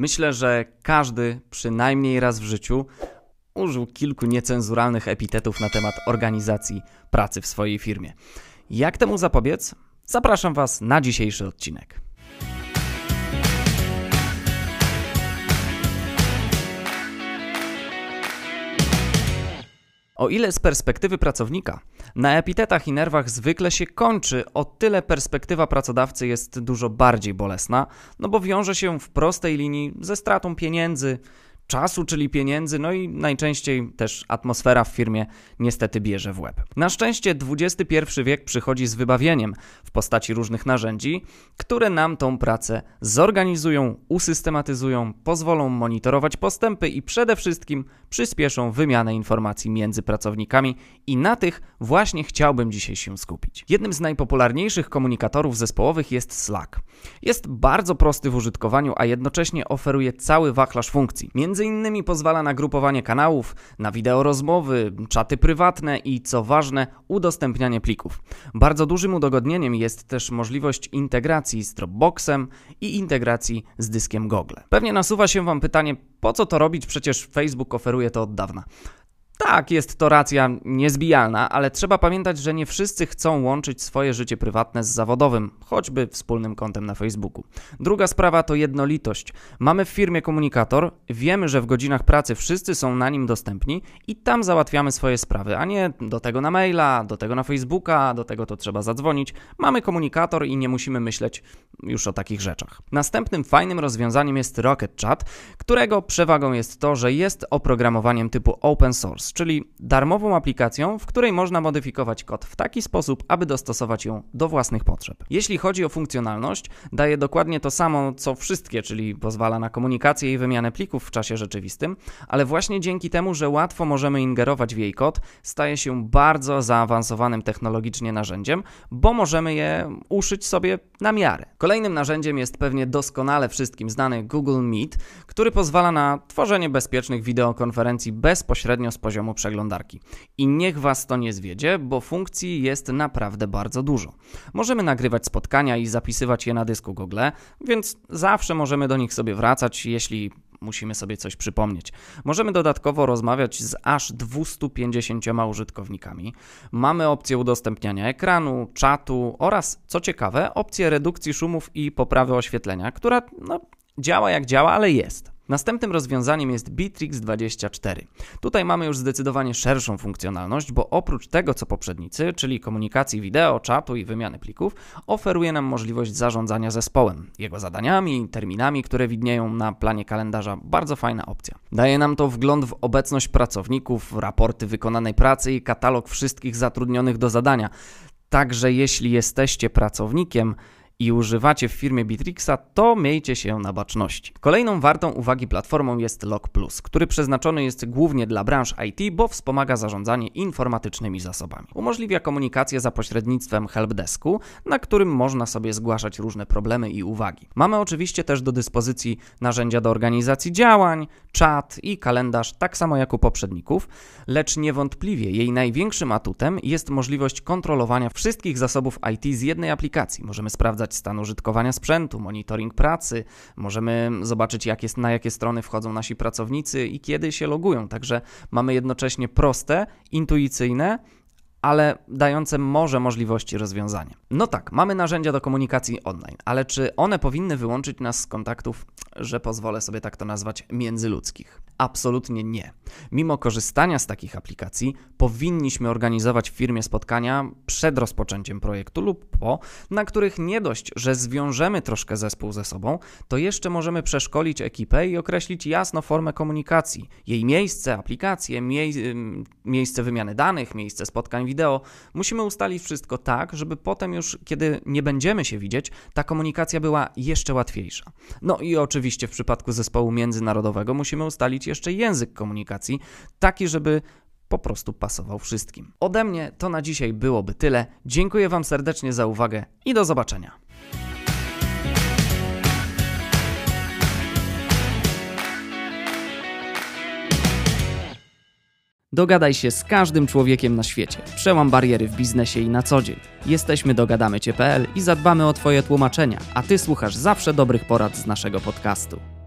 Myślę, że każdy przynajmniej raz w życiu użył kilku niecenzuralnych epitetów na temat organizacji pracy w swojej firmie. Jak temu zapobiec? Zapraszam Was na dzisiejszy odcinek. O ile z perspektywy pracownika. Na epitetach i nerwach zwykle się kończy, o tyle perspektywa pracodawcy jest dużo bardziej bolesna, no bo wiąże się w prostej linii ze stratą pieniędzy, czasu, czyli pieniędzy, no i najczęściej też atmosfera w firmie niestety bierze w łeb. Na szczęście XXI wiek przychodzi z wybawieniem w postaci różnych narzędzi, które nam tą pracę zorganizują, usystematyzują, pozwolą monitorować postępy i przede wszystkim przyspieszą wymianę informacji między pracownikami i na tych właśnie chciałbym dzisiaj się skupić. Jednym z najpopularniejszych komunikatorów zespołowych jest Slack. Jest bardzo prosty w użytkowaniu, a jednocześnie oferuje cały wachlarz funkcji. Między innymi pozwala na grupowanie kanałów, na wideorozmowy, czaty prywatne i co ważne, udostępnianie plików. Bardzo dużym udogodnieniem jest też możliwość integracji z Dropboxem i integracji z dyskiem Google. Pewnie nasuwa się Wam pytanie, po co to robić? Przecież Facebook oferuje to od dawna. Tak, jest to racja niezbijalna, ale trzeba pamiętać, że nie wszyscy chcą łączyć swoje życie prywatne z zawodowym, choćby wspólnym kontem na Facebooku. Druga sprawa to jednolitość. Mamy w firmie komunikator, wiemy, że w godzinach pracy wszyscy są na nim dostępni i tam załatwiamy swoje sprawy, a nie do tego na maila, do tego na Facebooka, do tego to trzeba zadzwonić. Mamy komunikator i nie musimy myśleć już o takich rzeczach. Następnym fajnym rozwiązaniem jest Rocket Chat, którego przewagą jest to, że jest oprogramowaniem typu open source czyli darmową aplikacją, w której można modyfikować kod w taki sposób, aby dostosować ją do własnych potrzeb. Jeśli chodzi o funkcjonalność, daje dokładnie to samo co wszystkie, czyli pozwala na komunikację i wymianę plików w czasie rzeczywistym, ale właśnie dzięki temu, że łatwo możemy ingerować w jej kod, staje się bardzo zaawansowanym technologicznie narzędziem, bo możemy je uszyć sobie na miarę. Kolejnym narzędziem jest pewnie doskonale wszystkim znany Google Meet, który pozwala na tworzenie bezpiecznych wideokonferencji bezpośrednio z poziomu poziomu przeglądarki. I niech Was to nie zwiedzie, bo funkcji jest naprawdę bardzo dużo. Możemy nagrywać spotkania i zapisywać je na dysku Google, więc zawsze możemy do nich sobie wracać, jeśli musimy sobie coś przypomnieć. Możemy dodatkowo rozmawiać z aż 250 użytkownikami. Mamy opcję udostępniania ekranu, czatu oraz, co ciekawe, opcję redukcji szumów i poprawy oświetlenia, która no, działa jak działa, ale jest. Następnym rozwiązaniem jest Bitrix 24. Tutaj mamy już zdecydowanie szerszą funkcjonalność, bo oprócz tego co poprzednicy, czyli komunikacji wideo, czatu i wymiany plików, oferuje nam możliwość zarządzania zespołem, jego zadaniami, terminami, które widnieją na planie kalendarza. Bardzo fajna opcja. Daje nam to wgląd w obecność pracowników, raporty wykonanej pracy i katalog wszystkich zatrudnionych do zadania. Także jeśli jesteście pracownikiem, i używacie w firmie Bitrixa, to miejcie się na baczności. Kolejną wartą uwagi platformą jest Log Plus, który przeznaczony jest głównie dla branż IT, bo wspomaga zarządzanie informatycznymi zasobami. Umożliwia komunikację za pośrednictwem helpdesku, na którym można sobie zgłaszać różne problemy i uwagi. Mamy oczywiście też do dyspozycji narzędzia do organizacji działań, czat i kalendarz, tak samo jak u poprzedników, lecz niewątpliwie jej największym atutem jest możliwość kontrolowania wszystkich zasobów IT z jednej aplikacji. Możemy sprawdzać stan użytkowania sprzętu, monitoring pracy, możemy zobaczyć jak jest, na jakie strony wchodzą nasi pracownicy i kiedy się logują. Także mamy jednocześnie proste, intuicyjne, ale dające może możliwości rozwiązania. No tak, mamy narzędzia do komunikacji online, ale czy one powinny wyłączyć nas z kontaktów, że pozwolę sobie tak to nazwać, międzyludzkich? Absolutnie nie. Mimo korzystania z takich aplikacji, powinniśmy organizować w firmie spotkania przed rozpoczęciem projektu lub po, na których nie dość, że zwiążemy troszkę zespół ze sobą, to jeszcze możemy przeszkolić ekipę i określić jasno formę komunikacji, jej miejsce, aplikacje, mie miejsce wymiany danych, miejsce spotkań wideo. Musimy ustalić wszystko tak, żeby potem już, kiedy nie będziemy się widzieć, ta komunikacja była jeszcze łatwiejsza. No i oczywiście w przypadku zespołu międzynarodowego musimy ustalić jeszcze język komunikacji, taki, żeby po prostu pasował wszystkim. Ode mnie to na dzisiaj byłoby tyle. Dziękuję Wam serdecznie za uwagę i do zobaczenia. Dogadaj się z każdym człowiekiem na świecie. Przełam bariery w biznesie i na co dzień. Jesteśmy dogadamycie.pl i zadbamy o Twoje tłumaczenia, a Ty słuchasz zawsze dobrych porad z naszego podcastu.